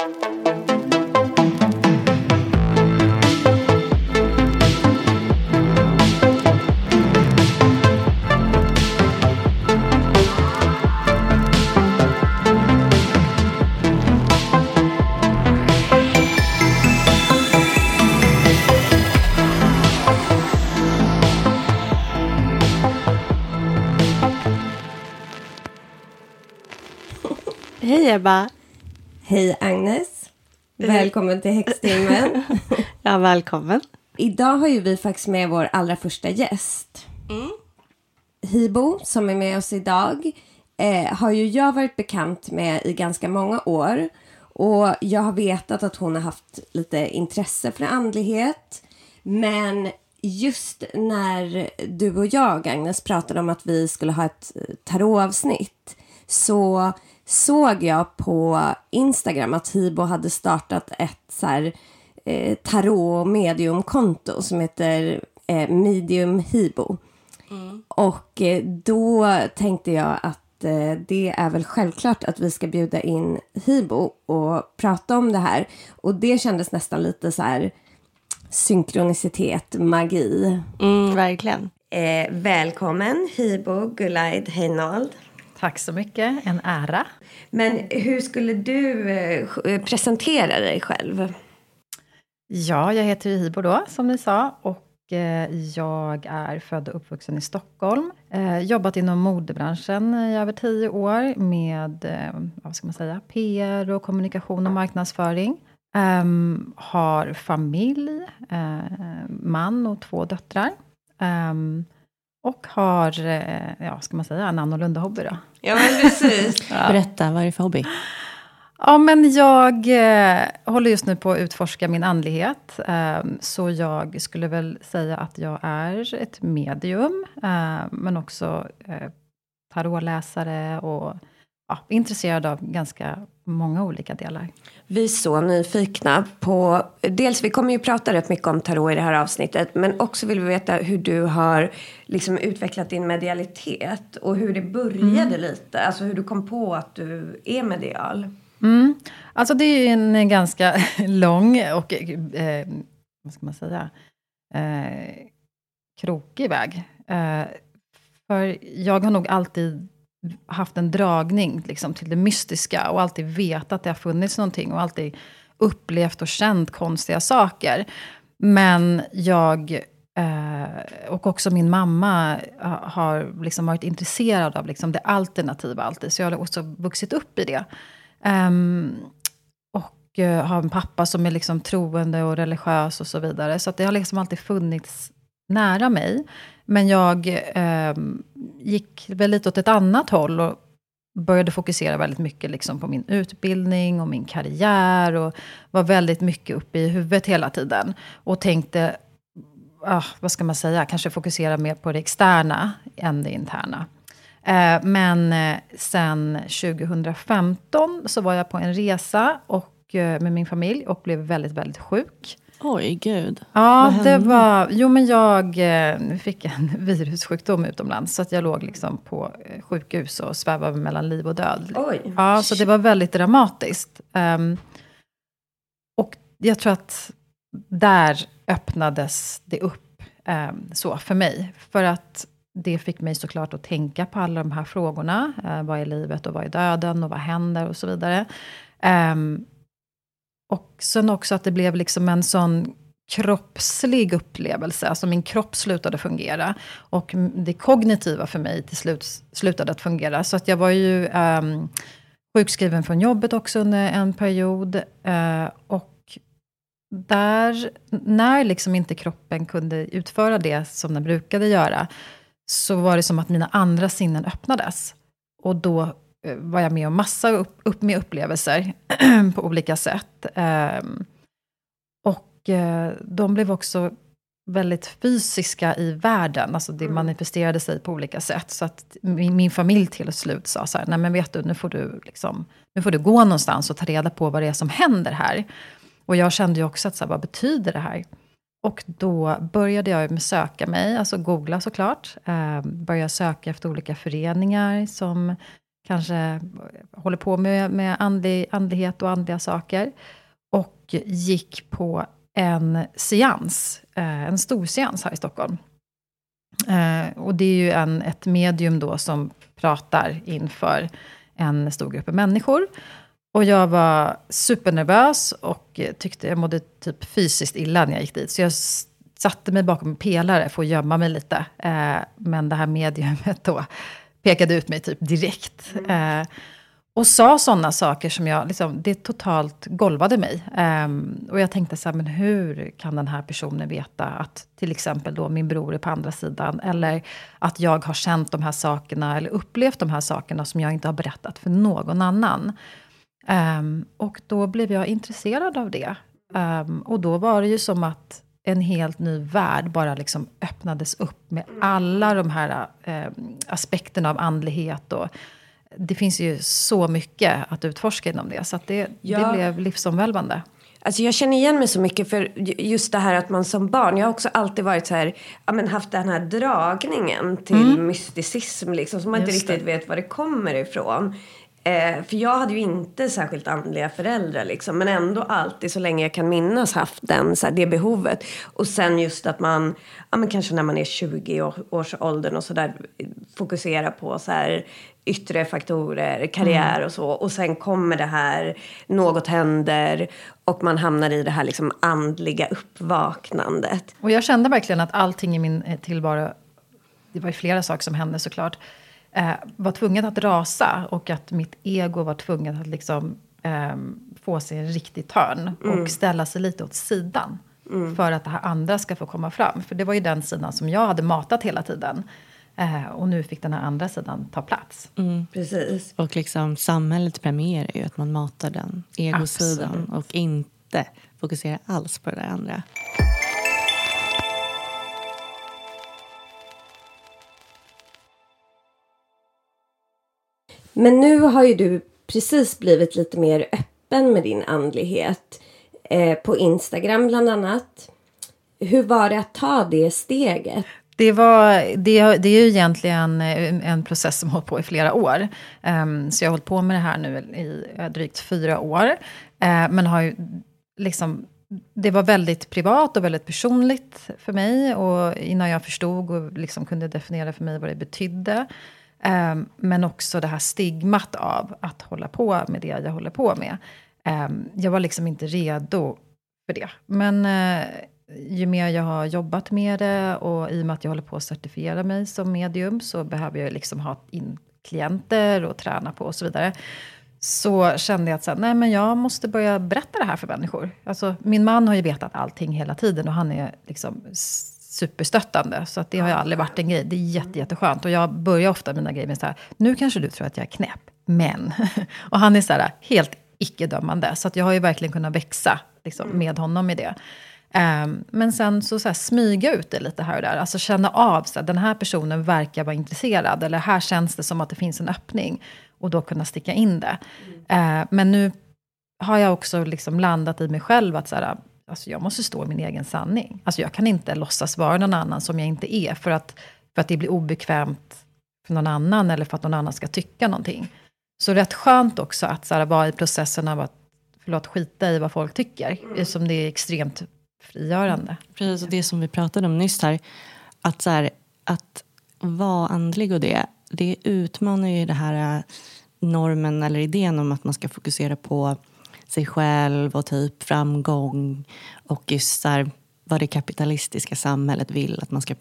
Hej Ebba! Hej Agnes! Välkommen till Häxtimmen. ja, välkommen. Idag har ju vi faktiskt med vår allra första gäst. Hibo, som är med oss idag, eh, har ju jag varit bekant med i ganska många år. Och jag har vetat att hon har haft lite intresse för andlighet. Men just när du och jag, Agnes, pratade om att vi skulle ha ett eh, tarotavsnitt så såg jag på Instagram att Hibo hade startat ett så här, eh, tarot mediumkonto som heter eh, Medium Hibo. Och eh, då tänkte jag att eh, det är väl självklart att vi ska bjuda in Hibo och prata om det här. Och det kändes nästan lite så här synkronicitet, magi. Mm, verkligen. Eh, välkommen Hibo Gulaid Heinold. Tack så mycket, en ära. Men hur skulle du eh, presentera dig själv? Ja, jag heter ju Hibo då, som ni sa. Och eh, jag är född och uppvuxen i Stockholm. Eh, jobbat inom modebranschen i över tio år med, vad ska man säga, PR och kommunikation och marknadsföring. Ehm, har familj, man och två döttrar. Ehm, och har, eh, ja, ska man säga, en annorlunda hobby då. Ja, men precis. Berätta, vad är det för hobby? Ja, men jag eh, håller just nu på att utforska min andlighet. Eh, så jag skulle väl säga att jag är ett medium, eh, men också eh, tarotläsare och ja, intresserad av ganska många olika delar. Vi är så nyfikna på... Dels, vi kommer ju prata rätt mycket om tarot i det här avsnittet. Men också vill vi veta hur du har liksom utvecklat din medialitet. Och hur det började lite. Alltså hur du kom på att du är medial. Mm. Alltså det är en ganska lång och, eh, vad ska man säga, eh, krokig väg. Eh, för jag har nog alltid haft en dragning liksom, till det mystiska och alltid vetat att det har funnits någonting och alltid upplevt och känt konstiga saker. Men jag eh, och också min mamma eh, har liksom varit intresserad av liksom det alternativa alltid. Så jag har också vuxit upp i det. Um, och uh, har en pappa som är liksom troende och religiös och så vidare. Så det har liksom alltid funnits nära mig. Men jag eh, gick väl lite åt ett annat håll och började fokusera väldigt mycket liksom på min utbildning och min karriär. Och var väldigt mycket uppe i huvudet hela tiden. Och tänkte, ah, vad ska man säga, kanske fokusera mer på det externa än det interna. Eh, men eh, sen 2015 så var jag på en resa och, eh, med min familj och blev väldigt, väldigt sjuk. Oj, gud. Ja, det var... Jo, men jag fick en virussjukdom utomlands. Så att jag låg liksom på sjukhus och svävade mellan liv och död. Oj. Ja, så det var väldigt dramatiskt. Um, och jag tror att där öppnades det upp um, så för mig. För att det fick mig såklart att tänka på alla de här frågorna. Eh, vad är livet och vad är döden och vad händer och så vidare. Um, och sen också att det blev liksom en sån kroppslig upplevelse. Alltså min kropp slutade fungera. Och det kognitiva för mig till slut slutade att fungera. Så att jag var ju um, sjukskriven från jobbet också under en period. Uh, och där, när liksom inte kroppen kunde utföra det som den brukade göra, så var det som att mina andra sinnen öppnades. Och då var jag med om massa upp, upp med upplevelser på olika sätt. Um, och uh, de blev också väldigt fysiska i världen. Alltså det mm. manifesterade sig på olika sätt. Så att min, min, familj till slut sa så här, nej men vet du, nu får du, liksom, nu får du gå någonstans och ta reda på vad det är som händer här. Och jag kände ju också att, så här, vad betyder det här? Och då började jag med söka mig, alltså googla såklart. Eh, började söka efter olika föreningar som kanske håller på med, med andlig, andlighet och andliga saker. Och gick på en seans, eh, en stor seans här i Stockholm. Eh, och det är ju en, ett medium då som pratar inför en stor grupp människor. Och jag var supernervös och tyckte jag mådde typ fysiskt illa när jag gick dit. Så jag satte mig bakom en pelare för att gömma mig lite. Eh, men det här mediumet då pekade ut mig typ direkt. Mm. Eh, och sa sådana saker som jag, liksom, det totalt golvade mig. Um, och jag tänkte så här, men hur kan den här personen veta att till exempel då min bror är på andra sidan? Eller att jag har känt de här sakerna, eller upplevt de här sakerna som jag inte har berättat för någon annan. Um, och då blev jag intresserad av det. Um, och då var det ju som att en helt ny värld bara liksom öppnades upp med alla de här eh, aspekterna av andlighet och det finns ju så mycket att utforska inom det. Så det, ja. det blev livsomvälvande. Alltså jag känner igen mig så mycket för just det här att man som barn, jag har också alltid varit så här, ja men haft den här dragningen till mm. mysticism liksom, som man inte riktigt vet var det kommer ifrån. Eh, för jag hade ju inte särskilt andliga föräldrar liksom, men ändå alltid så länge jag kan minnas haft den, så här, det behovet. Och sen just att man, ja men kanske när man är 20 års åldern och sådär fokuserar på så här yttre faktorer, karriär mm. och så. Och sen kommer det här, något händer och man hamnar i det här liksom andliga uppvaknandet. Och jag kände verkligen att allting i min eh, tillvaro, det var ju flera saker som hände såklart, eh, var tvungen att rasa och att mitt ego var tvungen att liksom eh, få sig en riktig törn mm. och ställa sig lite åt sidan. Mm. För att det här andra ska få komma fram. För det var ju den sidan som jag hade matat hela tiden. Eh, och nu fick den här andra sidan ta plats. Mm. Precis. Och liksom, samhället premierar ju att man matar den egosidan Absolut. och inte fokuserar alls på det där andra. Men nu har ju du precis blivit lite mer öppen med din andlighet. Eh, på Instagram bland annat. Hur var det att ta det steget? Det, var, det, det är ju egentligen eh, en process som har hållit på i flera år. Um, så jag har hållit på med det här nu i eh, drygt fyra år. Uh, men har ju liksom det var väldigt privat och väldigt personligt för mig. Och innan jag förstod och liksom kunde definiera för mig vad det betydde. Um, men också det här stigmat av att hålla på med det jag håller på med. Um, jag var liksom inte redo för det. Men uh, ju mer jag har jobbat med det och i och med att jag håller på att certifiera mig som medium så behöver jag liksom ha in klienter och träna på och så vidare. Så kände jag att så här, nej, men jag måste börja berätta det här för människor. Alltså, min man har ju vetat allting hela tiden och han är liksom superstöttande. Så att det har ju aldrig varit en grej. Det är jätte, jätteskönt. Och jag börjar ofta mina grejer med så här, nu kanske du tror att jag är knäpp, men... och han är så här, helt icke-dömande. Så att jag har ju verkligen kunnat växa liksom, med honom i det. Um, men sen så, så här, smyga ut det lite här och där. Alltså känna av, så här, den här personen verkar vara intresserad. Eller här känns det som att det finns en öppning. Och då kunna sticka in det. Mm. Uh, men nu har jag också liksom landat i mig själv att så här, alltså jag måste stå i min egen sanning. Alltså jag kan inte låtsas vara någon annan som jag inte är. För att, för att det blir obekvämt för någon annan. Eller för att någon annan ska tycka någonting. Så rätt skönt också att så här, vara i processen av att förlåt, skita i vad folk tycker. Mm. Som det är extremt frigörande. Precis, och det som vi pratade om nyss här. Att, så här, att vara andlig och det, det utmanar ju det här äh, normen eller idén om att man ska fokusera på sig själv och typ framgång och just här, vad det kapitalistiska samhället vill att man ska,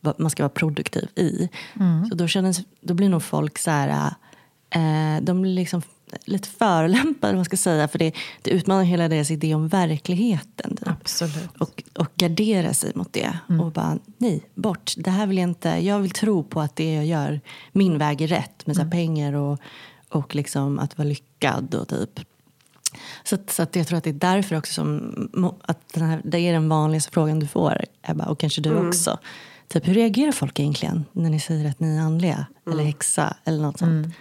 man ska vara produktiv i. Mm. Så då, känns, då blir nog folk så här, äh, de blir liksom lite förolämpade, man ska säga. För det, det utmanar hela deras idé om verkligheten. Typ. Absolut. Och, och gardera sig mot det. Mm. Och bara, nej, bort. Det här vill jag inte. Jag vill tro på att det jag gör, min väg är rätt. Med så mm. pengar och, och liksom att vara lyckad och typ. Så, så att jag tror att det är därför också som att den här, det är den vanligaste frågan du får, Ebba, och kanske du mm. också. Typ, hur reagerar folk egentligen när ni säger att ni är andliga? Eller mm. häxa eller något sånt. Mm.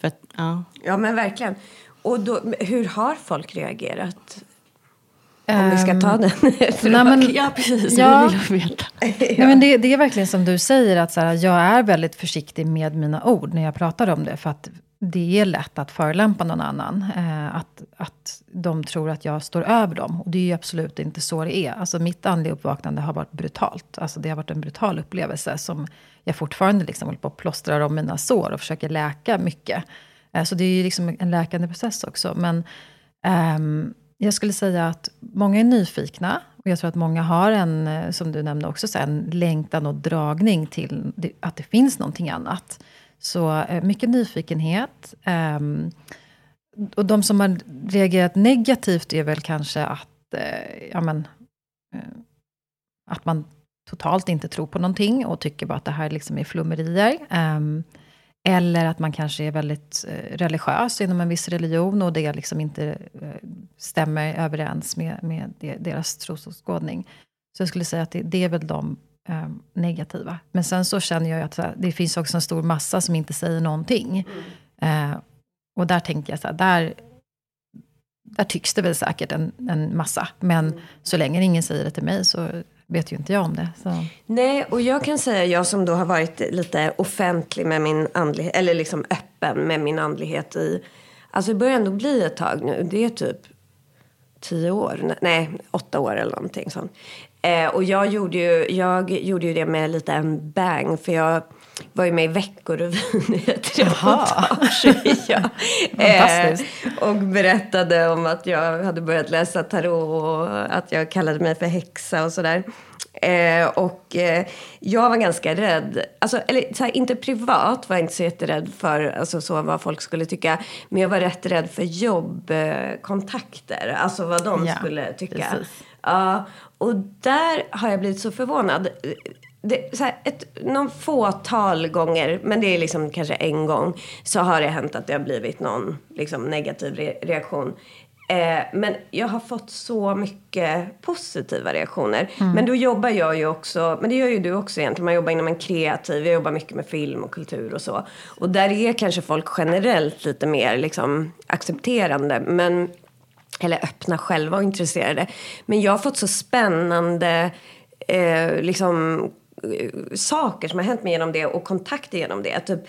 För att, ja. ja, men verkligen. Och då, hur har folk reagerat? Om vi ska ta ehm, den nej, men, Ja, precis. Ja. Vi vill veta. ja. nej, men det, det, är verkligen som du säger, att så här, jag är väldigt försiktig med mina ord när jag pratar om det. För att det är lätt att förelämpa någon annan. Eh, att, att de tror att jag står över dem. Och det är ju absolut inte så det är. Alltså mitt andliga uppvaknande har varit brutalt. Alltså det har varit en brutal upplevelse som jag fortfarande liksom håller på att plåstra om mina sår och försöker läka mycket. Eh, så det är ju liksom en läkande process också. Men ehm, jag skulle säga att många är nyfikna. Och jag tror att många har en, eh, som du nämnde också, en längtan och dragning till att det finns någonting annat. Så eh, mycket nyfikenhet. Ehm, och de som har reagerat negativt är väl kanske att, eh, ja men, eh, att man totalt inte tror på någonting och tycker bara att det här liksom är flummerier. Ehm, eller att man kanske är väldigt eh, religiös inom en viss religion och det liksom inte eh, stämmer överens med, med deras trosåskådning. Så jag skulle säga att det, det är väl de eh, negativa. Men sen så känner jag att det finns också en stor massa som inte säger någonting. Mm. Eh, och där tänker jag så här, där, där tycks det väl säkert en, en massa. Men mm. så länge ingen säger det till mig så vet ju inte jag om det. Så. Nej, och jag kan säga, jag som då har varit lite offentlig med min andlighet, eller liksom öppen med min andlighet i, alltså det börjar ändå bli ett tag nu. Det är typ tio år, nej, åtta år eller någonting sånt. Eh, och jag gjorde, ju, jag gjorde ju det med lite en bang, för jag var ju med i Veckorevyn i ett reportage. ja. eh, och berättade om att jag hade börjat läsa tarot och att jag kallade mig för häxa och sådär. Eh, och eh, jag var ganska rädd, alltså, eller så här, inte privat var jag inte så jätterädd för alltså, så, vad folk skulle tycka. Men jag var rätt rädd för jobbkontakter, alltså vad de ja, skulle tycka. Ja, och där har jag blivit så förvånad. Det, så här, ett, någon fåtal gånger, men det är liksom kanske en gång, så har det hänt att det har blivit någon liksom, negativ re reaktion. Eh, men jag har fått så mycket positiva reaktioner. Mm. Men då jobbar jag ju också, men det gör ju du också egentligen, man jobbar inom en kreativ, jag jobbar mycket med film och kultur och så. Och där är kanske folk generellt lite mer liksom, accepterande. Men eller öppna själva och intresserade. Men jag har fått så spännande eh, liksom, eh, saker som har hänt mig genom det och kontakter genom det. Typ,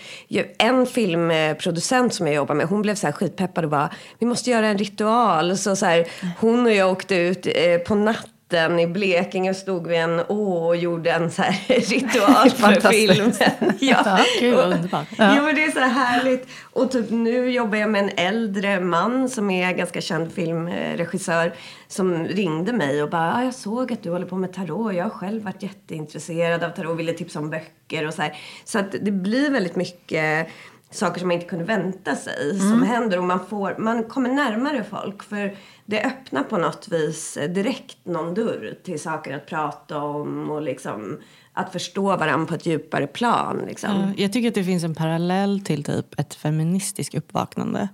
en filmproducent som jag jobbar med, hon blev så här skitpeppad och bara, vi måste göra en ritual. Så, så här, hon och jag åkte ut eh, på natten natten i Blekinge stod vi en å och gjorde en så här ritual för filmen. Ja, ja gud vad underbart. Ja. ja, men det är så härligt. Och typ nu jobbar jag med en äldre man som är ganska känd filmregissör som ringde mig och bara, ah, jag såg att du håller på med tarot. Jag har själv varit jätteintresserad av tarot och ville tipsa om böcker och så här. Så att det blir väldigt mycket saker som man inte kunde vänta sig mm. som händer och man, får, man kommer närmare folk. För det öppnar på något vis direkt någon dörr till saker att prata om och liksom att förstå varandra på ett djupare plan. Liksom. jag tycker att det finns en parallell till typ ett feministiskt uppvaknande.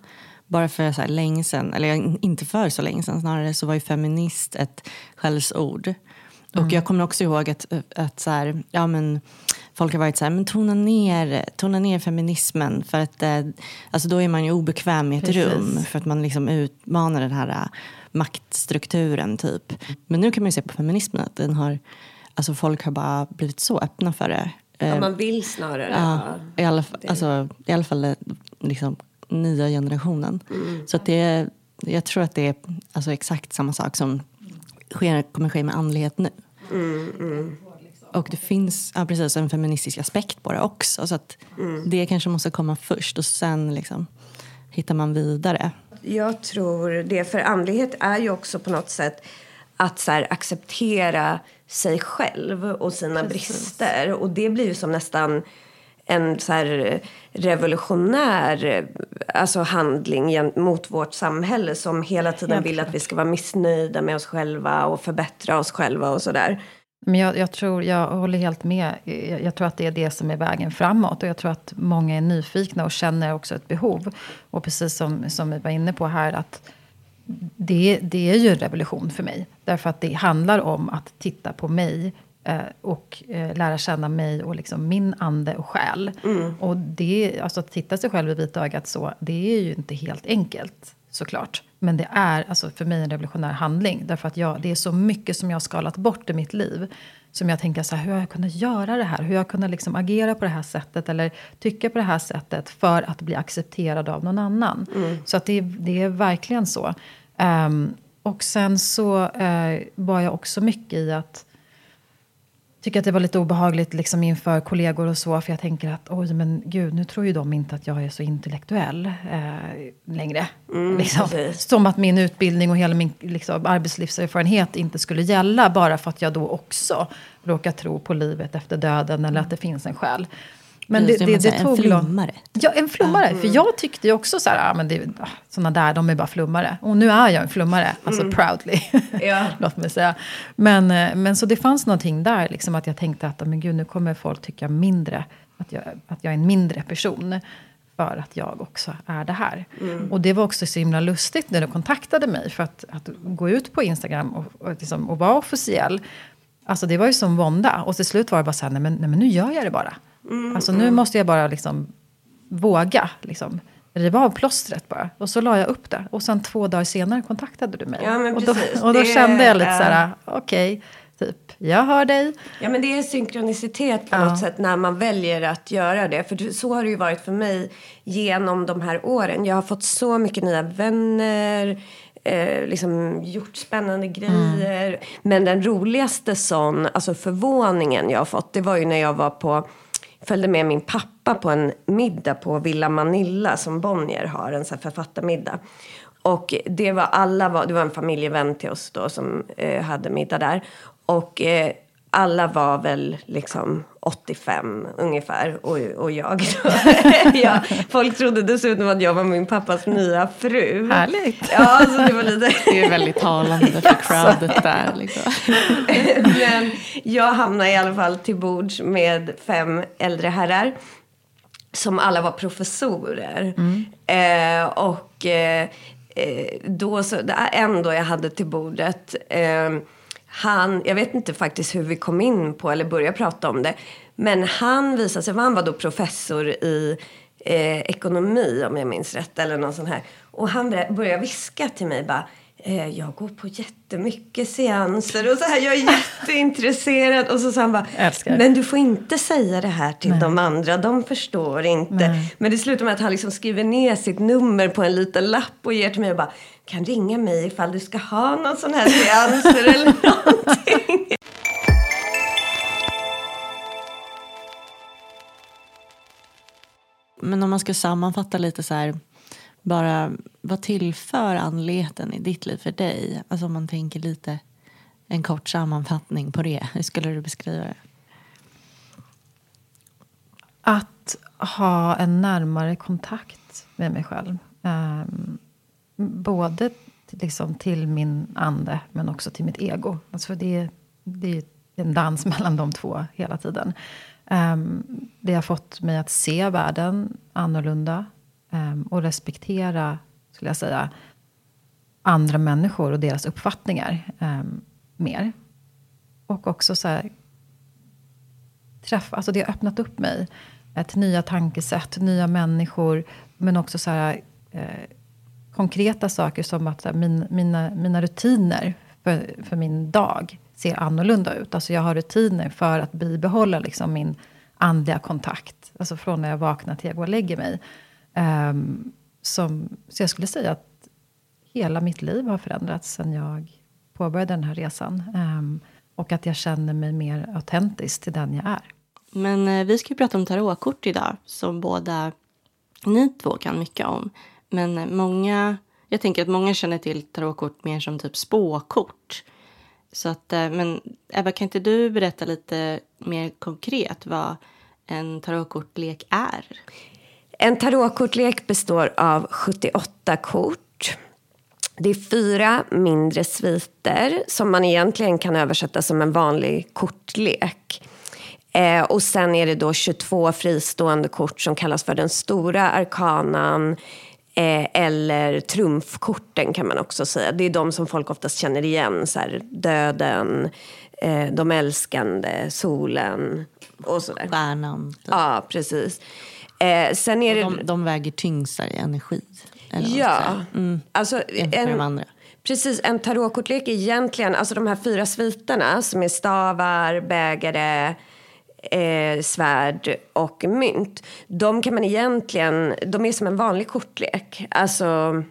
Bara för så här länge sedan, eller inte för så länge sedan snarare, så var ju feminist ett skällsord. Mm. Och jag kommer också ihåg att, att så här, ja, men, folk har varit så här, men tona ner, tona ner feminismen. För att eh, alltså då är man ju obekväm i ett Precis. rum. För att man liksom utmanar den här uh, maktstrukturen typ. Men nu kan man ju se på feminismen att den har, alltså folk har bara blivit så öppna för det. Ja, eh, man vill snarare. Ja, i, alla, alltså, i alla fall liksom, nya generationen. Mm. Så att det, jag tror att det är alltså, exakt samma sak som sker, kommer ske med andlighet nu. Mm, mm. Och det finns ja, precis, en feministisk aspekt på det också. Så att mm. det kanske måste komma först och sen liksom, hittar man vidare. Jag tror det, för andlighet är ju också på något sätt att så här, acceptera sig själv och sina precis. brister. Och det blir ju som nästan en så här revolutionär alltså handling mot vårt samhälle som hela tiden vill att vi ska vara missnöjda med oss själva och förbättra oss själva och sådär. Men jag, jag, tror, jag håller helt med. Jag, jag, tror att det är det som är vägen framåt. Och jag tror att många är nyfikna och känner också ett behov. Och precis som, som vi var inne på här, att det, det är ju en revolution för mig. Därför att det handlar om att titta på mig eh, och eh, lära känna mig och liksom min ande och själ. Mm. Och det, alltså att titta sig själv i vitögat så, det är ju inte helt enkelt såklart. Men det är alltså för mig en revolutionär handling. Därför att jag, det är så mycket som jag har skalat bort i mitt liv. Som jag tänker så här, hur har jag kunnat göra det här? Hur har jag kunnat liksom agera på det här sättet? Eller tycka på det här sättet för att bli accepterad av någon annan? Mm. Så att det, det är verkligen så. Um, och sen så uh, var jag också mycket i att tycker att det var lite obehagligt liksom inför kollegor och så. För jag tänker att oj, men gud, nu tror ju de inte att jag är så intellektuell eh, längre. Mm, liksom. Som att min utbildning och hela min liksom, arbetslivserfarenhet inte skulle gälla. Bara för att jag då också råkar tro på livet efter döden eller att det finns en själ. Men det, det, det, det tog en flummare. Ja, en flummare. Mm. För jag tyckte ju också så här, ah, men det, ah, såna där, de är bara flummare. Och nu är jag en flummare, alltså mm. proudly. Ja. Låt mig säga. Men, eh, men så det fanns någonting där, liksom att jag tänkte att, men gud, nu kommer folk tycka mindre, att jag, att jag är en mindre person. För att jag också är det här. Mm. Och det var också så himla lustigt när du kontaktade mig. För att, att gå ut på Instagram och, och, liksom, och vara officiell. Alltså det var ju som vånda. Och till slut var det bara så här, nej men, nej men nu gör jag det bara. Mm, alltså nu mm. måste jag bara liksom våga liksom, riva av plåstret bara. Och så la jag upp det. Och sen två dagar senare kontaktade du mig. Ja, och, då, och då det, kände jag lite äh... så här, okej. Okay, Typ, jag hör dig. Ja, men det är synkronicitet på ja. något sätt när man väljer att göra det. För så har det ju varit för mig genom de här åren. Jag har fått så mycket nya vänner, eh, liksom gjort spännande grejer. Mm. Men den roligaste sån, alltså förvåningen jag har fått, det var ju när jag var på följde med min pappa på en middag på Villa Manilla som Bonnier har, en sån författarmiddag. Och det var alla, var, det var en familjevän till oss då som eh, hade middag där. Och eh, alla var väl liksom 85 ungefär och, och jag. ja, folk trodde dessutom att jag var min pappas nya fru. Härligt. Ja, så det var lite... det är väldigt talande för crowdet där. Liksom. Men jag hamnade i alla fall till bords med fem äldre herrar. Som alla var professorer. Mm. Eh, och eh, då så, en då jag hade till bordet. Eh, han, jag vet inte faktiskt hur vi kom in på eller började prata om det. Men han visade sig, han var då professor i eh, ekonomi om jag minns rätt. Eller någon sån här. Och han började viska till mig bara. Eh, jag går på jättemycket seanser och så här, jag är jätteintresserad. Och så sa han bara, Älskar. men du får inte säga det här till Nej. de andra, de förstår inte. Nej. Men det slutar med att han liksom skriver ner sitt nummer på en liten lapp och ger till mig och bara, kan ringa mig ifall du ska ha någon sån här seanser eller någonting. Men om man ska sammanfatta lite så här, bara vad tillför andligheten i ditt liv för dig? Alltså om man tänker lite, en kort sammanfattning på det. Hur skulle du beskriva det? Att ha en närmare kontakt med mig själv. Um, både liksom till min ande, men också till mitt ego. Alltså det, det är en dans mellan de två hela tiden. Um, det har fått mig att se världen annorlunda um, och respektera, skulle jag säga, andra människor och deras uppfattningar um, mer. Och också så här, träffa, alltså det har öppnat upp mig till nya tankesätt, nya människor, men också så här, eh, konkreta saker som att här, min, mina, mina rutiner för, för min dag ser annorlunda ut. Alltså jag har rutiner för att bibehålla liksom min andliga kontakt. Alltså från när jag vaknar till jag går och lägger mig. Um, som, så jag skulle säga att hela mitt liv har förändrats sen jag påbörjade den här resan. Um, och att jag känner mig mer autentisk till den jag är. Men eh, vi ska ju prata om tarotkort idag, som båda ni två kan mycket om. Men många, jag tänker att många känner till tarotkort mer som typ spåkort. Så att, eh, men Ebba, kan inte du berätta lite mer konkret vad en tarotkortlek är? En tarotkortlek består av 78 kort. Det är fyra mindre sviter som man egentligen kan översätta som en vanlig kortlek. Eh, och sen är det då 22 fristående kort som kallas för den stora arkanan Eh, eller trumfkorten kan man också säga. Det är de som folk oftast känner igen. Så här, döden, eh, de älskande, solen och sådär. Stjärnan. Typ. Ja, precis. Eh, sen är de, det... de väger tyngst i energi. Eller Ja, säga. Mm. alltså andra. Precis, en tarotkortlek är egentligen, alltså de här fyra sviterna som är stavar, bägare, eh, svärd och mynt. De kan man egentligen, de är som en vanlig kortlek. Alltså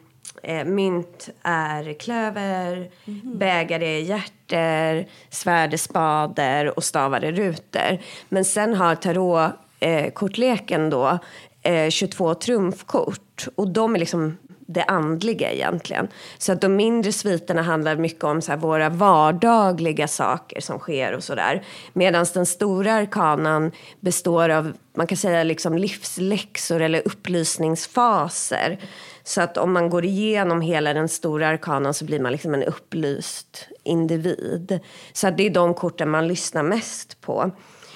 eh, mynt är klöver, bägare är hjärter, svärd är spader och stavar är rutor. Men sen har tarotkortleken eh, då eh, 22 trumfkort och de är liksom det andliga egentligen. Så att de mindre sviterna handlar mycket om så här, våra vardagliga saker som sker och sådär. Medan den stora arkanan består av, man kan säga liksom livsläxor eller upplysningsfaser. Så att om man går igenom hela den stora arkanan så blir man liksom en upplyst individ. Så att det är de korten man lyssnar mest på.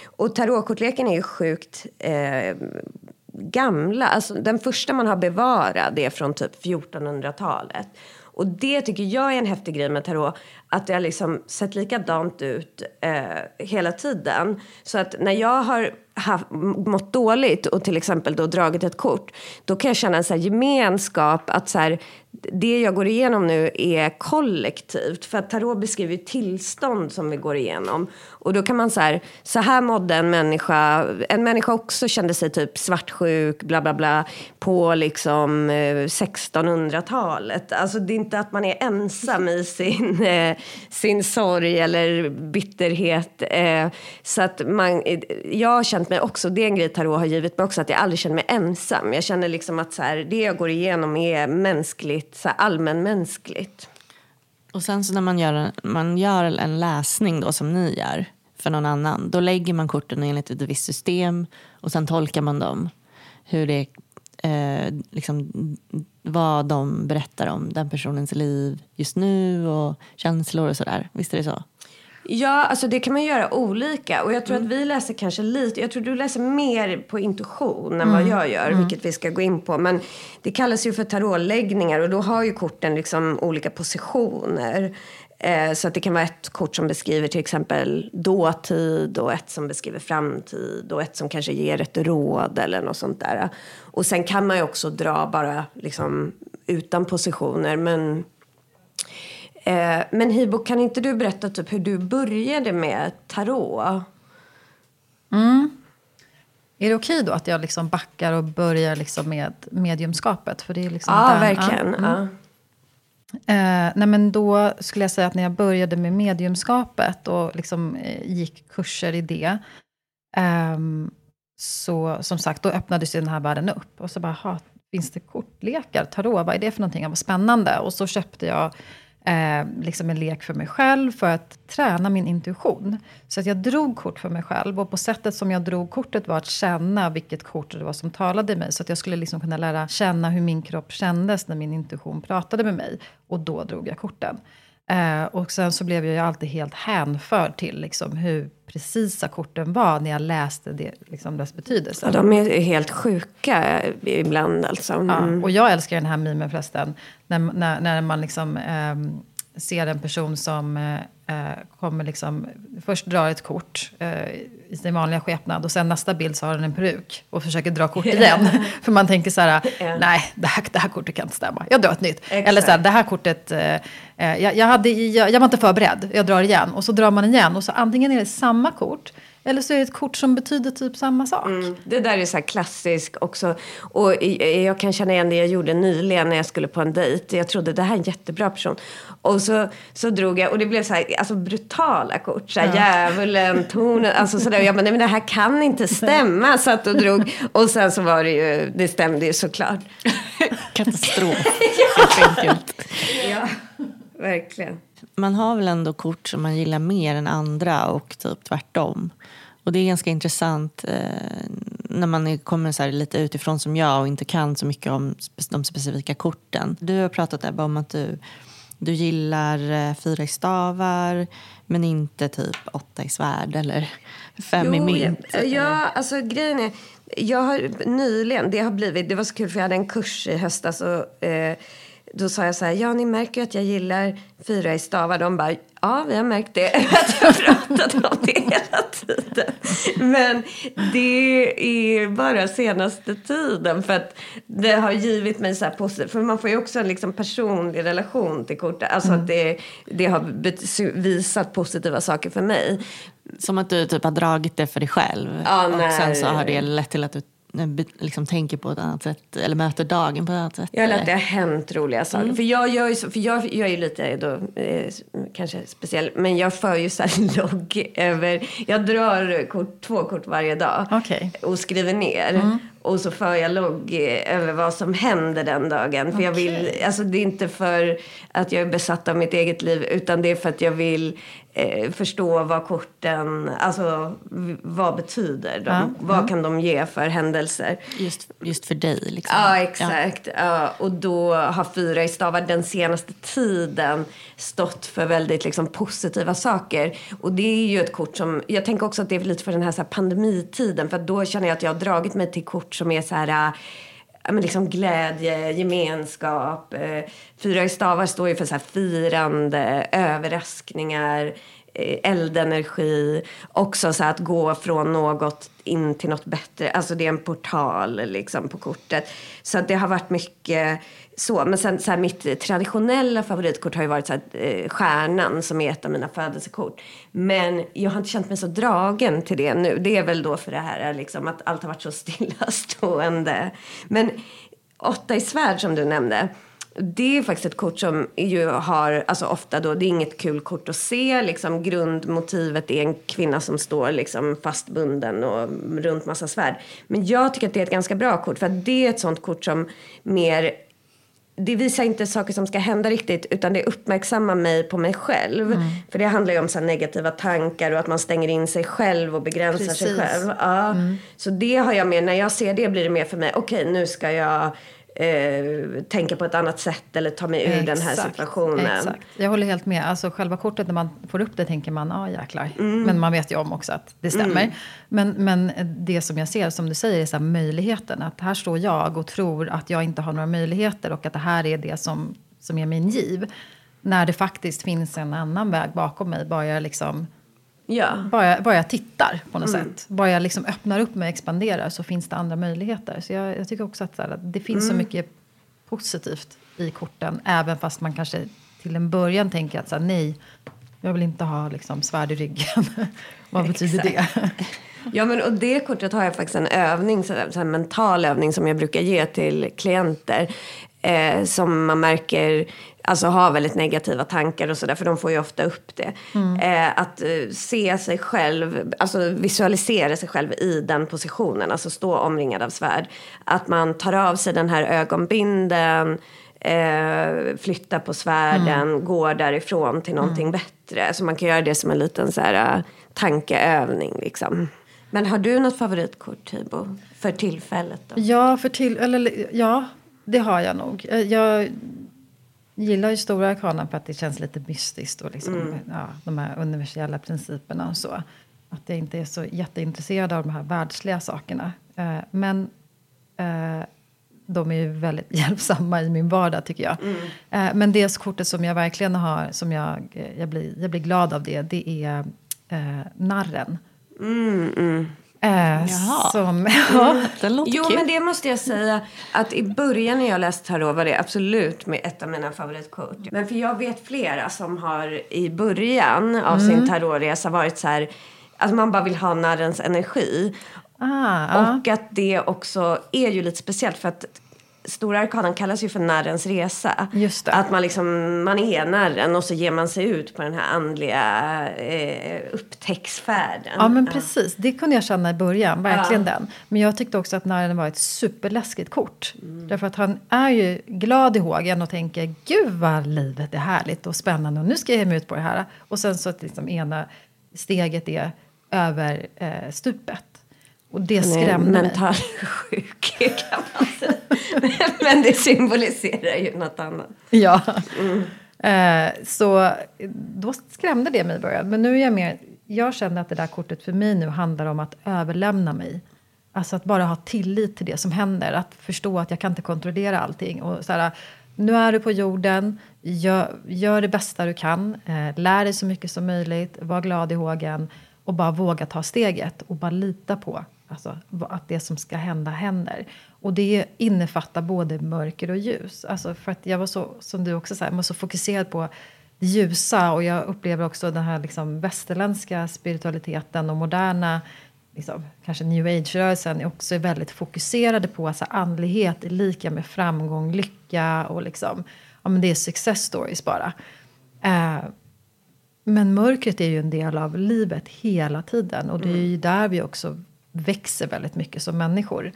Och tarotkortleken är ju sjukt eh, gamla. Alltså, den första man har bevarad är från typ 1400-talet. Och det tycker jag är en häftig grej med tarot. Att det har liksom sett likadant ut eh, hela tiden. Så att när jag har haft, mått dåligt och till exempel då dragit ett kort. Då kan jag känna en så här gemenskap. Att så här, det jag går igenom nu är kollektivt. För att tarot beskriver tillstånd som vi går igenom. Och då kan man så här, så här mådde en människa. En människa också kände sig typ svartsjuk, bla bla bla. På liksom eh, 1600-talet. Alltså det är inte att man är ensam i sin, eh, sin sorg eller bitterhet. Eh, så att man, jag har känt mig också, det är en grej tarot har givit mig också, att jag aldrig känner mig ensam. Jag känner liksom att så här, det jag går igenom är mänskligt, så här, allmänmänskligt. Och sen så när man gör, en- man gör en läsning då som ni gör för någon annan. Då lägger man korten enligt ett visst system och sen tolkar man dem. Hur det, eh, liksom, vad de berättar om den personens liv just nu och känslor och sådär. Visst är det så? Ja, alltså det kan man göra olika. Och jag tror att vi läser kanske lite, jag tror du läser mer på intuition än vad jag gör, vilket vi ska gå in på. Men det kallas ju för tarotläggningar och då har ju korten liksom olika positioner. Eh, så att det kan vara ett kort som beskriver till exempel dåtid och ett som beskriver framtid och ett som kanske ger ett råd eller något sånt där. Och sen kan man ju också dra bara liksom utan positioner. Men Eh, men Hibo, kan inte du berätta typ hur du började med tarot? Är det okej då att jag liksom backar och börjar liksom med mediumskapet? För det är liksom Ja, där- verkligen. Ja. Eh, nej men då skulle jag säga att när jag började med mediumskapet och liksom, eh, gick kurser i det. eh, så som sagt, då öppnades ju den här världen upp. Och så bara, "Ha, finns det kortlekar? Tarot, vad är det för någonting? Vad spännande. Och så köpte jag eh, liksom en lek för mig själv för att träna min intuition. Så att jag drog kort för mig själv. Och på sättet som jag drog kortet var att känna vilket kort det var som talade i mig. Så att jag skulle liksom kunna lära känna hur min kropp kändes när min intuition pratade med mig. Och då drog jag korten. Eh, och sen så blev jag ju alltid helt hänförd till liksom hur precisa korten var när jag läste det, liksom dess betydelse. Ja, de är helt sjuka ibland alltså. Ja, Mm. och jag älskar den här memen förresten. När, när, när man liksom ehm, ser en person som eh, eh, kommer liksom, först drar ett kort eh, i sin vanliga skepnad och sen nästa bild så har den en peruk och försöker dra kort igen. För man tänker så här, nej det här, det här kortet kan inte stämma, jag drar ett nytt. Eller så här, det här kortet, eh, eh, jag, jag, hade, jag, jag var inte förberedd, jag drar igen. Och så drar man igen och så antingen är det samma kort eller så är det ett kort som betyder typ samma sak. Mm, Det där är så här klassiskt också. Och jag kan känna igen det jag gjorde nyligen när jag skulle på en dejt. Jag trodde det här är en jättebra person. Och så, så drog jag, och det blev så här, alltså brutala kort. Så här, Djävulen, tornen, alltså sådär. Och jag bara, nej men det här kan inte stämma. Satt och drog. Och sen så var det ju, det stämde ju såklart. Katastrof. helt enkelt. Ja, verkligen. Man har väl ändå kort som man gillar mer än andra och typ tvärtom. Och det är ganska intressant eh, när man kommer så lite utifrån som jag och inte kan så mycket om de specifika korten. Du har pratat Ebba om att du, du gillar eh, fyra i stavar men inte typ åtta i svärd eller fem i Jo, mynt. Ja, ja, alltså grejen är, jag har nyligen, det har blivit, det var så kul för jag hade en kurs i höstas och eh, då sa jag så här, ja ni märker att jag gillar fyra i stavar. De bara, ja vi har märkt det. Att jag pratat om det hela tiden. Men det är bara senaste tiden. För att det har givit mig så här positivt. För man får ju också en liksom personlig relation till kortet. Alltså att det, det har visat positiva saker för mig. Som att du typ har dragit det för dig själv. Ja, och nej. sen så har det lett till att du liksom tänker på ett annat sätt eller möter dagen på ett annat sätt? Jag eller? att det har hänt roliga saker. Mm. För, jag gör ju så, för jag, jag är ju lite då, eh, kanske speciell, men jag för ju så här logg över, jag drar kort, två kort varje dag okay. och skriver ner. Mm. Och så för jag logg över vad som händer den dagen. För okay. jag vill, alltså det är inte för att jag är besatt av mitt eget liv utan det är för att jag vill eh, förstå vad korten, alltså vad betyder de? Ja. Vad kan de ge för händelser? Just, just för dig liksom. Ja, exakt. Ja. ja. och då har fyra i stavar den senaste tiden stått för väldigt liksom, positiva saker. Och det är ju ett kort som, jag tänker också att det är lite för den här, så här pandemitiden. För då känner jag att jag har dragit mig till kort som är så här men liksom glädje, gemenskap. Eh, fyra i stavar står ju för så här firande, överraskningar, Eh, eldenergi. Också så att gå från något in till något bättre. Alltså det är en portal liksom på kortet. Så att det har varit mycket så. Men sen så här, mitt traditionella favoritkort har ju varit så här, eh, stjärnan som är ett av mina födelsekort. Men jag har inte känt mig så dragen till det nu. Det är väl då för det här liksom, att allt har varit så stillastående. Men åtta i svärd som du nämnde. Det är faktiskt ett kort som ju har, alltså ofta då, det är inget kul kort att se. Liksom grundmotivet är en kvinna som står liksom fastbunden och runt massa svärd. Men jag tycker att det är ett ganska bra kort för att det är ett sånt kort som mer det visar inte saker som ska hända riktigt utan det uppmärksammar mig på mig själv. Mm. För det handlar ju om så negativa tankar och att man stänger in sig själv och begränsar Precis. sig själv. Ja. Mm. Så det har jag med, när jag ser det blir det mer för mig, okej okay, nu ska jag eh, tänka på ett annat sätt eller ta mig ur exakt, den här situationen. Exakt. Jag håller helt med. Alltså själva kortet när man får upp det tänker man, ja ah, jäklar. Mm. Men man vet ju om också att det stämmer. Mm. Men, men det som jag ser, som du säger, är så möjligheten. Att här står jag och tror att jag inte har några möjligheter och att det här är det som, som är min giv. När det faktiskt finns en annan väg bakom mig. Bara jag liksom Ja. Bara, bara jag tittar på något mm. sätt. Bara jag liksom öppnar upp mig och expanderar så finns det andra möjligheter. Så jag, jag tycker också att här, det finns mm. så mycket positivt i korten. Även fast man kanske till en början tänker att så här, nej, jag vill inte ha liksom, svärd i ryggen. Vad betyder det? Ja, men och det kortet har jag faktiskt en övning, så här, här mental övning som jag brukar ge till klienter. Eh, som man märker alltså har väldigt negativa tankar och sådär, för de får ju ofta upp det. Mm. Eh, att eh, se sig själv, alltså visualisera sig själv i den positionen, alltså stå omringad av svärd. Att man tar av sig den här ögonbinden, eh, flyttar på svärden, mm. går därifrån till någonting mm. bättre. Så man kan göra det som en liten så här, uh, tankeövning liksom. Men har du något favoritkort, Tibo, för tillfället? Då? Ja, för till, eller, ja, det har jag nog. Eh, jag gillar ju stora arkanan för att det känns lite mystiskt och liksom, mm. ja, de här universella principerna och så. Att jag inte är så jätteintresserad av de här världsliga sakerna. Eh, men eh, de är ju väldigt hjälpsamma i min vardag tycker jag. Mm. Eh, men det kortet som jag verkligen har, som jag, eh, jag, blir, jag blir glad av det, det är eh, narren. Mm, mm. Äh, som, ja. Mm, den låter jo, kul. men det måste jag säga att i början när jag läste tarot var det absolut med ett av mina favoritkort. Men för jag vet flera som har i början av mm. sin tarotresa varit så här att man bara vill ha narrens energi. Ah, och att det också är ju lite speciellt för att Stora arkadan kallas ju för narrens resa. Att man, liksom, man är narren och så ger man sig ut på den här andliga eh, upptäcktsfärden. Ja men precis, det kunde jag känna i början, verkligen ja. den. Men jag tyckte också att narren var ett superläskigt kort. Mm. Därför att han är ju glad i hågen och tänker gud vad livet är härligt och spännande och nu ska jag ge mig ut på det här. Och sen så att liksom ena steget är över eh, stupet. Och det skrämde mig. mental sjuk kan man säga. Men det symboliserar ju något annat. Ja. Mm. Eh, så då skrämde det mig i början. Men nu är jag mer... Jag känner att det där kortet för mig nu handlar om att överlämna mig. Alltså att bara ha tillit till det som händer. Att förstå att jag kan inte kontrollera allting. Och så här, nu är du på jorden, gör, gör det bästa du kan, eh, lär dig så mycket som möjligt, var glad i hågen och bara våga ta steget och bara lita på alltså, att det som ska hända händer. Och det innefattar både mörker och ljus. Alltså för att jag var så, som du också säger, var så fokuserad på det ljusa och jag upplever också den här liksom västerländska spiritualiteten och moderna liksom, kanske new age-rörelsen också är väldigt fokuserade på att alltså, andlighet är lika med framgång, lycka och liksom, ja, men det är success stories bara. Eh, men mörkret är ju en del av livet hela tiden och det är ju mm. där vi också växer väldigt mycket som människor.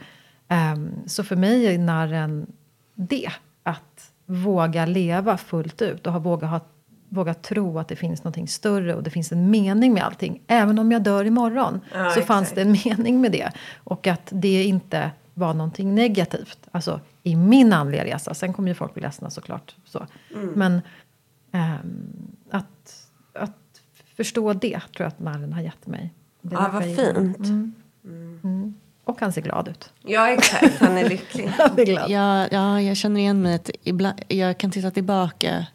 Um, så för mig är narren det, att våga leva fullt ut och ha, våga, ha, våga tro att det finns något större och det finns en mening med allting. Även om jag dör imorgon ja, så exakt. fanns det en mening med det. Och att det inte var någonting negativt. Alltså i min andliga resa. Sen kommer ju folk bli ledsna såklart. Så. Mm. Men um, att, att förstå det tror jag att narren har gett mig. Det ja, vad fint. Mm. Mm. Och han ser glad ut. Ja, exakt. Han är lycklig. han är glad. Ja, ja, jag känner igen mig. Att ibland, jag kan titta tillbaka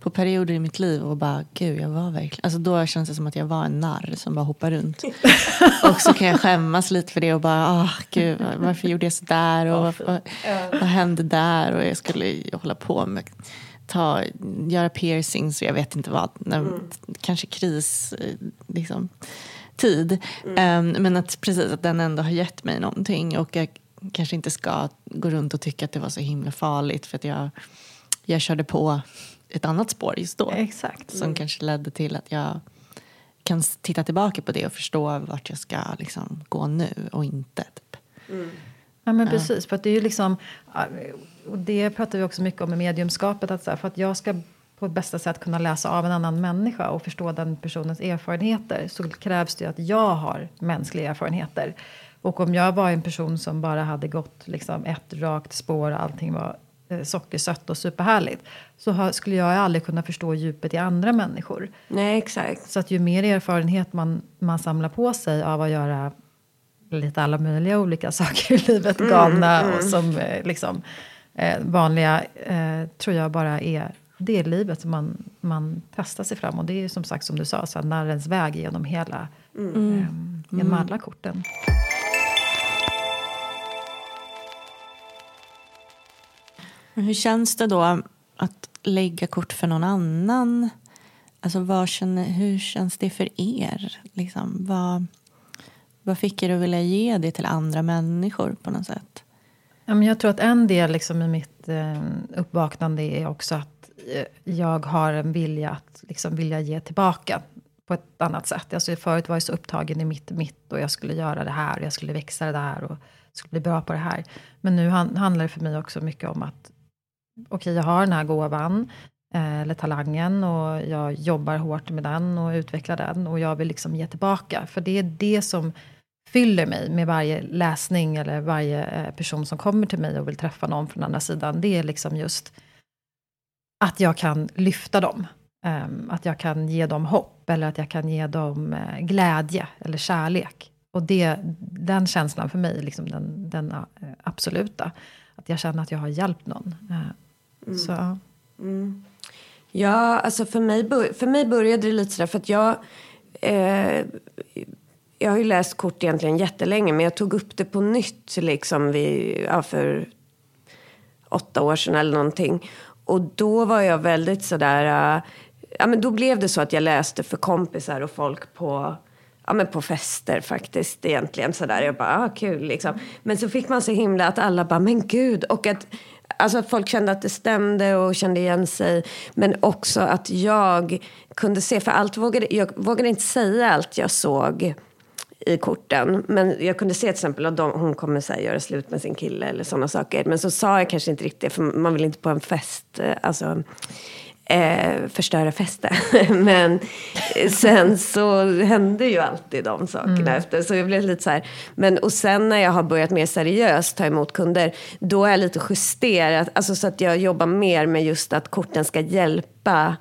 på perioder i mitt liv och bara, gud, jag var verkligen... Alltså då känns det som att jag var en narr som bara hoppar runt. och så kan jag skämmas lite för det och bara, åh, gud, varför gjorde jag så där? Och vad, vad, vad hände där? Och jag skulle hålla på med ta, göra piercings och jag vet inte vad. När, mm. Kanske kris, eh, liksom tid. Mm. Um, men att precis att den ändå har gett mig någonting. Och jag kanske inte ska gå runt och tycka att det var så himla farligt för att jag, jag körde på ett annat spår just då. Exakt. Som mm. kanske ledde till att jag kan titta tillbaka på det och förstå vart jag ska liksom, gå nu och inte. Typ. Mm. Ja men precis, för att det är ju liksom, och det pratar vi också mycket om i mediumskapet, att så här, för att jag ska på ett bästa sätt kunna läsa av en annan människa och förstå den personens erfarenheter så krävs det att jag har mänskliga erfarenheter. Och om jag var en person som bara hade gått liksom ett rakt spår och allting var eh, sockersött och superhärligt så skulle jag aldrig kunna förstå djupet i andra människor. Nej, exakt. Så att ju mer erfarenhet man, man samlar på sig av att göra lite alla möjliga olika saker i livet, mm, galna mm, mm. och som eh, liksom, eh, vanliga, eh, tror jag bara är det är livet som man, man testar sig fram. Och det är som sagt som du sa, så narrens väg genom hela, mm. eh, genom mm. alla korten. hur känns det då att lägga kort för någon annan? Alltså vad känner, hur känns det för er? Liksom, vad, vad fick er att vilja ge det till andra människor på något sätt? Jag tror att en del liksom i mitt eh, uppvaknande är också att jag har en vilja att liksom vilja ge tillbaka på ett annat sätt. Alltså förut var jag så upptagen i mitt mitt och jag skulle göra det här och jag skulle växa det där och skulle bli bra på det här. Men nu handlar det för mig också mycket om att okej, okay, jag har den här gåvan eh, eller talangen och jag jobbar hårt med den och utvecklar den och jag vill liksom ge tillbaka. För det är det som fyller mig med varje läsning eller varje eh, person som kommer till mig och vill träffa någon från andra sidan. Det är liksom just att jag kan lyfta dem. Um, att jag kan ge dem hopp eller att jag kan ge dem uh, glädje eller kärlek. Och det, den känslan för mig, liksom den, den uh, absoluta. Att jag känner att jag har hjälpt någon. Uh, mm. Så. Mm. Ja, alltså för mig, för mig började det lite sådär för att jag eh, jag har ju läst kort egentligen jättelänge men jag tog upp det på nytt liksom vid, ja, för åtta år sedan eller någonting. Och då var jag väldigt sådär... Uh, ja, men då blev det så att jag läste för kompisar och folk på, ja, men på fester faktiskt egentligen. Sådär. Jag bara, ah, kul liksom. Men så fick man så himla att alla bara, men gud. Och att, alltså att folk kände att det stämde och kände igen sig. Men också att jag kunde se, för allt vågade, jag vågade inte säga allt jag såg i korten. Men jag kunde se till exempel att de, hon kommer så här, göra slut med sin kille eller sådana saker. Men så sa jag kanske inte riktigt för man vill inte på en fest, eh, alltså eh, förstöra festen. men sen så hände ju alltid de sakerna mm. efter. Så jag blev lite så här. Men och sen när jag har börjat mer seriöst ta emot kunder. Då är jag lite justerat. Alltså så att jag jobbar mer med just att korten ska hjälpa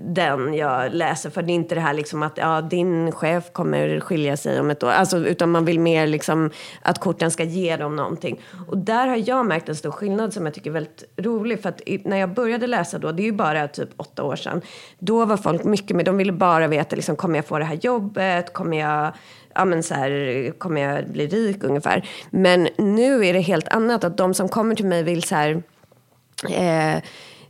den jag läser för. Det är inte det här liksom att ja, din chef kommer skilja sig om ett år. Alltså, utan man vill mer liksom att korten ska ge dem någonting. Och där har jag märkt en stor skillnad som jag tycker är väldigt rolig. För att när jag började läsa då, det är ju bara typ åtta år sedan. Då var folk mycket mer, de ville bara veta liksom, kommer jag få det här jobbet? Kommer jag ja, men så här, kommer jag bli rik ungefär. Men nu är det helt annat. Att de som kommer till mig vill så här, eh,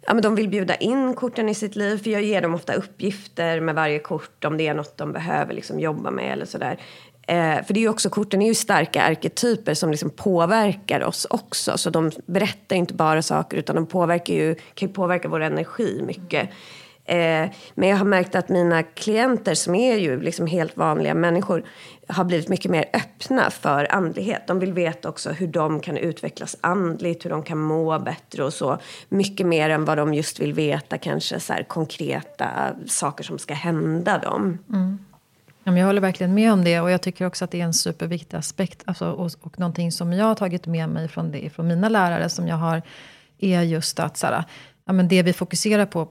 ja, men de vill bjuda in korten i sitt liv. För jag ger dem ofta uppgifter med varje kort om det är något de behöver liksom jobba med eller sådär. Eh, för det är ju också, korten är ju starka arketyper som liksom påverkar oss också. Så de berättar inte bara saker utan de påverkar ju, kan ju påverka vår energi mycket. Eh, men jag har märkt att mina klienter som är ju liksom helt vanliga människor har blivit mycket mer öppna för andlighet. De vill veta också hur de kan utvecklas andligt, hur de kan må bättre och så. Mycket mer än vad de just vill veta, kanske så konkreta saker som ska hända dem. Mm. Jag håller verkligen med om det och jag tycker också att det är en superviktig aspekt. Alltså, och, och någonting som jag har tagit med mig från, det, från mina lärare som jag har, är just att så här, ja, men det vi fokuserar på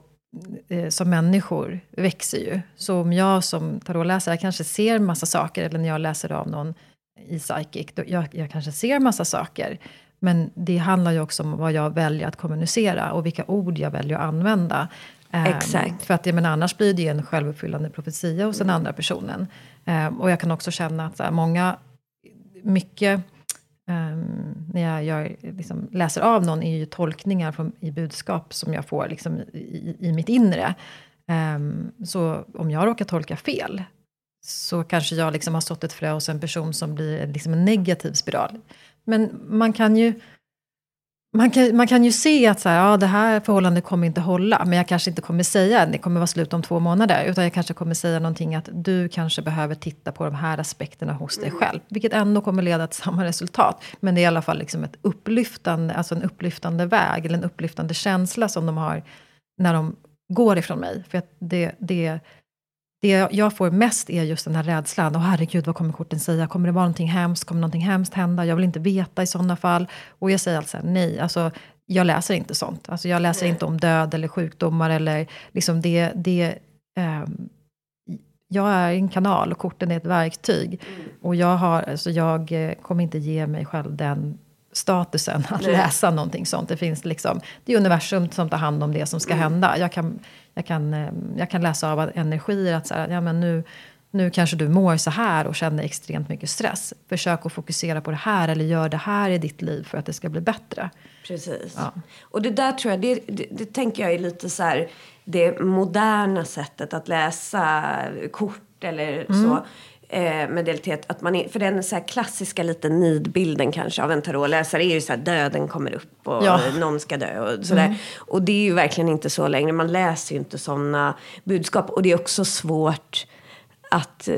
som människor växer ju. Så om jag som tarotläsare kanske ser massa saker, eller när jag läser av någon i psychic, då jag, jag kanske ser massa saker. Men det handlar ju också om vad jag väljer att kommunicera och vilka ord jag väljer att använda. Ehm, Exakt. Um, för att menar, annars blir det en självuppfyllande profetia hos den andra personen. Um, och jag kan också känna att här, många, mycket Um, när jag jag liksom, läser av någon är ju tolkningar från, i budskap som jag får liksom, i, i mitt inre. Um, så om jag råkar tolka fel så kanske jag liksom har stått ett frö hos en person som blir liksom en negativ spiral. Men man kan ju man kan, man kan ju se att så här, ja, det här förhållandet kommer inte hålla, men jag kanske inte kommer säga att det kommer vara slut om två månader, utan jag kanske kommer säga någonting att du kanske behöver titta på de här aspekterna hos dig själv, vilket ändå kommer leda till samma resultat. Men det är i alla fall liksom ett upplyftande, alltså en upplyftande väg, eller en upplyftande känsla som de har när de går ifrån mig. För att det, det det jag får mest är just den här rädslan. Åh herregud, vad kommer korten säga? Kommer det vara någonting hemskt? Kommer någonting hemskt hända? Jag vill inte veta i sådana fall. Och jag säger alltså nej. Alltså, jag läser inte sånt. Alltså, jag läser inte om död eller sjukdomar eller liksom det... det eh, jag är en kanal och korten är ett verktyg. Mm. Och jag, har, alltså, jag eh, kommer inte ge mig själv den statusen att Nej. läsa någonting sånt. Det finns liksom, det är universum som tar hand om det som ska mm. hända. Jag kan, jag, kan, eh, jag kan läsa av energier att så här, ja, men nu, nu kanske du mår så här och känner extremt mycket stress. Försök att fokusera på det här eller gör det här i ditt liv för att det ska bli bättre. Precis. Ja. Och det där tror jag, det, det, det, tänker jag är lite så här, det moderna sättet att läsa kort eller mm. så eh, medialitet. Att man är, för den så klassiska lite nidbilden kanske av en tarotläsare är ju så här döden kommer upp och ja. någon ska dö och sådär. Mm. Och det är ju verkligen inte så längre. Man läser ju inte sådana budskap. Och det är också svårt att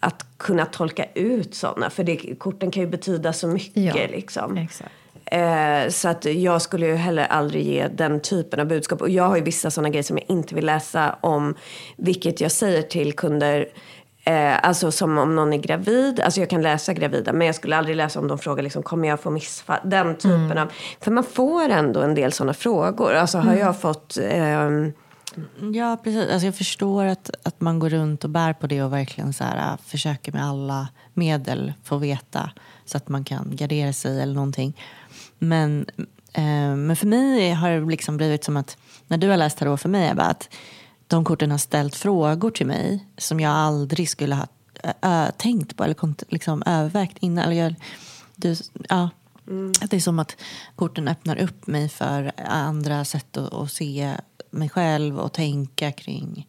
att kunna tolka ut sådana. För det, korten kan ju betyda så mycket. Ja, liksom. Eh, så att jag skulle ju heller aldrig ge den typen av budskap. Och jag har ju vissa sådana grejer som jag inte vill läsa om. Vilket jag säger till kunder Eh, alltså som om någon är gravid. Alltså jag kan läsa gravida men jag skulle aldrig läsa om de frågar liksom, kommer jag få missfall? Den typen mm. av. För man får ändå en del sådana frågor. Alltså har mm. jag fått eh, Ja, precis. Alltså jag förstår att, att man går runt och bär på det och verkligen så här, äh, försöker med alla medel få veta så att man kan gardera sig eller någonting. Men, eh, men för mig har det liksom blivit som att när du har läst tarot för mig, Ebba, att de korten har ställt frågor till mig som jag aldrig skulle ha ö, tänkt på eller liksom övervägt innan. Eller jag, du, ja, mm. Det är som att korten öppnar upp mig för andra sätt att, att, se mig själv och tänka kring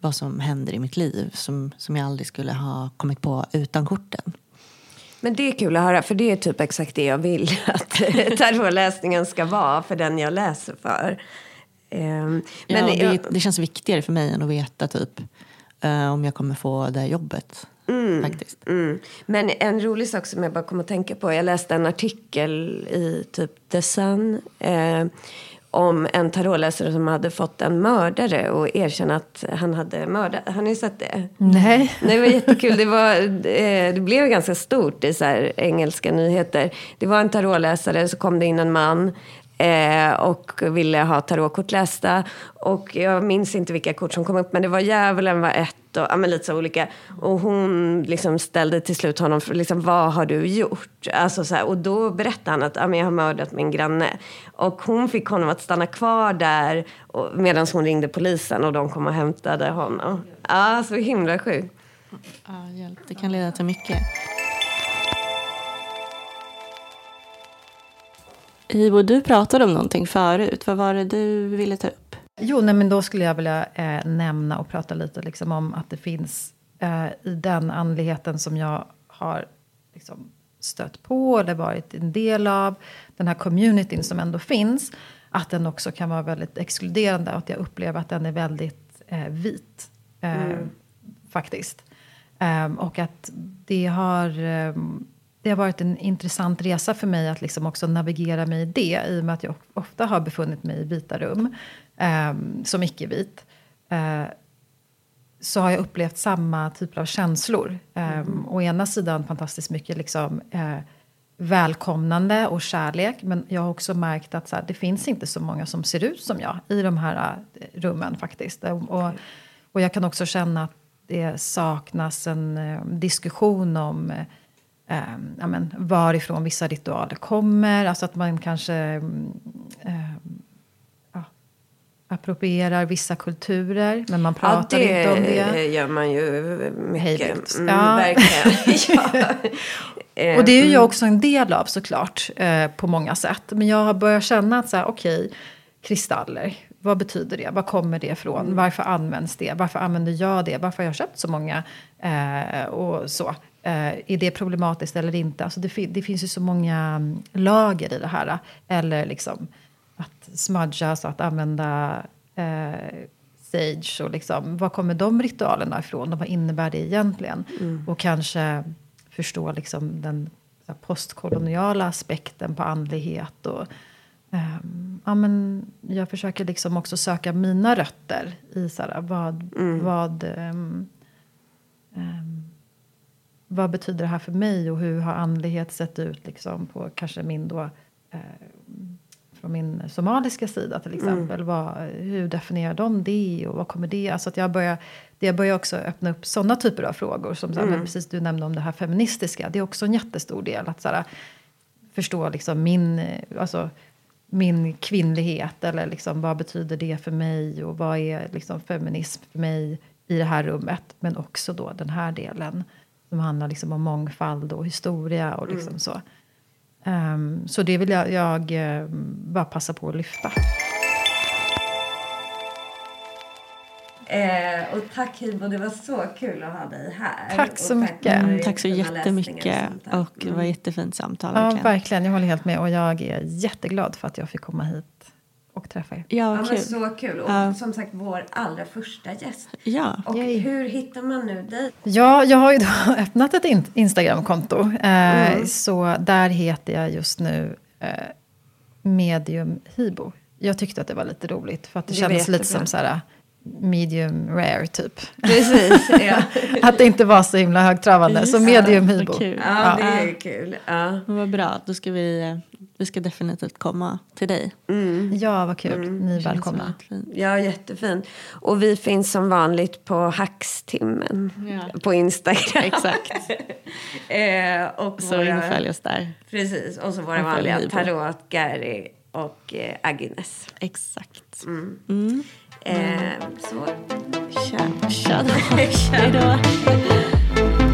vad som händer i mitt liv som, som jag aldrig skulle ha kommit på utan korten. Men det är kul att höra, för det är typ exakt det jag vill att tarotläsningen ska vara för den jag läser för. Ja, men det, det, känns viktigare för mig än att veta typ, uh, om jag kommer få det jobbet. Mm, faktiskt. Mm. Men en rolig sak som jag bara kom att tänka på. Jag läste en artikel i typ The Sun. Eh, om en tarotläsare som hade fått en mördare och erkänna att han hade mördat. Har ni sett det? Nej. Nej det var jättekul. Det, var, eh, det blev ganska stort i så engelska nyheter. Det var en tarotläsare, så kom det in en man Eh, och ville ha tarotkort lästa. Och jag minns inte vilka kort som kom upp, men det var djävulen var ett och ja, men lite så olika. Och hon liksom ställde till slut honom, för, liksom, vad har du gjort? Alltså, så här, och då berättade han att ja, men jag har mördat min granne. Och hon fick honom att stanna kvar där medan hon ringde polisen och de kom och hämtade honom. Ja, så himla sjukt. Ja, hjälp. Det kan leda till mycket. Ivo, du pratade om någonting förut. Vad var det du ville ta upp? Jo, nej, men då skulle jag vilja eh, nämna och prata lite liksom, om att det finns eh, i den andligheten som jag har liksom, stött på eller varit en del av, den här communityn som ändå finns, att den också kan vara väldigt exkluderande och att jag upplever att den är väldigt eh, vit. Eh, mm. Faktiskt. Um, och att det har, um, det har varit en intressant resa för mig att liksom också navigera mig i det. I och med att jag ofta har befunnit mig i vita rum, um, som icke-vit. Uh, så har jag upplevt samma typer av känslor. Mm. Å ena sidan fantastiskt mycket liksom, uh, välkomnande och kärlek. Men jag har också märkt att så här, det finns inte så många som ser ut som jag i de här uh, rummen faktiskt. Och, och jag kan också känna att det saknas en eh, diskussion om eh, ja, men, varifrån vissa ritualer kommer. Alltså att man kanske eh, ja, approprierar vissa kulturer, men man pratar ja, inte om det. det gör man ju mycket. Mm, ja. Verkligen. ja. Och det är ju jag också en del av såklart, eh, på många sätt. Men jag har börjat känna att så här, okej, okay, kristaller. Vad betyder det? Var kommer det ifrån? Mm. Varför används det? Varför använder jag det? Varför har jag köpt så många? Eh, och så. Eh, är det problematiskt eller inte? Alltså det, det, finns ju så många mm, lager i det här. Eller liksom att smudga, så att använda eh, sage. Och liksom, var kommer de ritualerna ifrån? Och vad innebär det egentligen? Mm. Och kanske förstå liksom den postkoloniala aspekten på andlighet. Och, Um, ja, men jag försöker liksom också söka mina rötter i så här, vad, mm. vad, um, um, vad betyder det här för mig och hur har andlighet sett ut liksom, på kanske min då, uh, från min somaliska sida till mm. exempel. Mm. Vad, hur definierar de det och vad kommer det? Alltså att jag börjar, jag börjar också öppna upp sådana typer av frågor. Som så här, mm. precis du nämnde om det här feministiska. Det är också en jättestor del. Att så här, förstå liksom min... Alltså, min kvinnlighet eller liksom, vad betyder det för mig och vad är liksom, feminism för mig i det här rummet. Men också då den här delen som handlar liksom om mångfald och historia och liksom mm. så. Um, så det vill jag, jag uh, bara passa på att lyfta. Eh, och tack Hibo, det var så kul att ha dig här. Tack så och mycket. Mm, tack så jättemycket. Och, och det var mm. jättefint samtal. Ja, verkligen. verkligen. Jag håller helt med. Och jag är jätteglad för att jag fick komma hit och träffa er. Ja, ja kul. så kul. Och uh. som sagt, vår allra första gäst. Ja. Och Yay. hur hittar man nu dig? Ja, jag har ju då öppnat ett in Instagramkonto. Eh, mm. Så där heter jag just nu eh, Medium Hibo. Jag tyckte att det var lite roligt. För att det, det kändes lite som så här medium rare typ. Precis, ja. att det inte var så himla högtravande. Så medium hybo. Ja, ja, det är kul. Ja. Vad bra, då ska vi, vi ska definitivt komma till dig. Mm. Ja, vad kul. Mm. Ni är välkomna. Ja, jättefint. Och vi finns som vanligt på Hackstimmen ja. på Instagram. Exakt. eh, och så in och följ oss där. Precis, och så våra vanliga Tarot, Gary och eh, Agnes. Exakt. Mm. Mm. Eh, så. Tja, tja då. Hej då.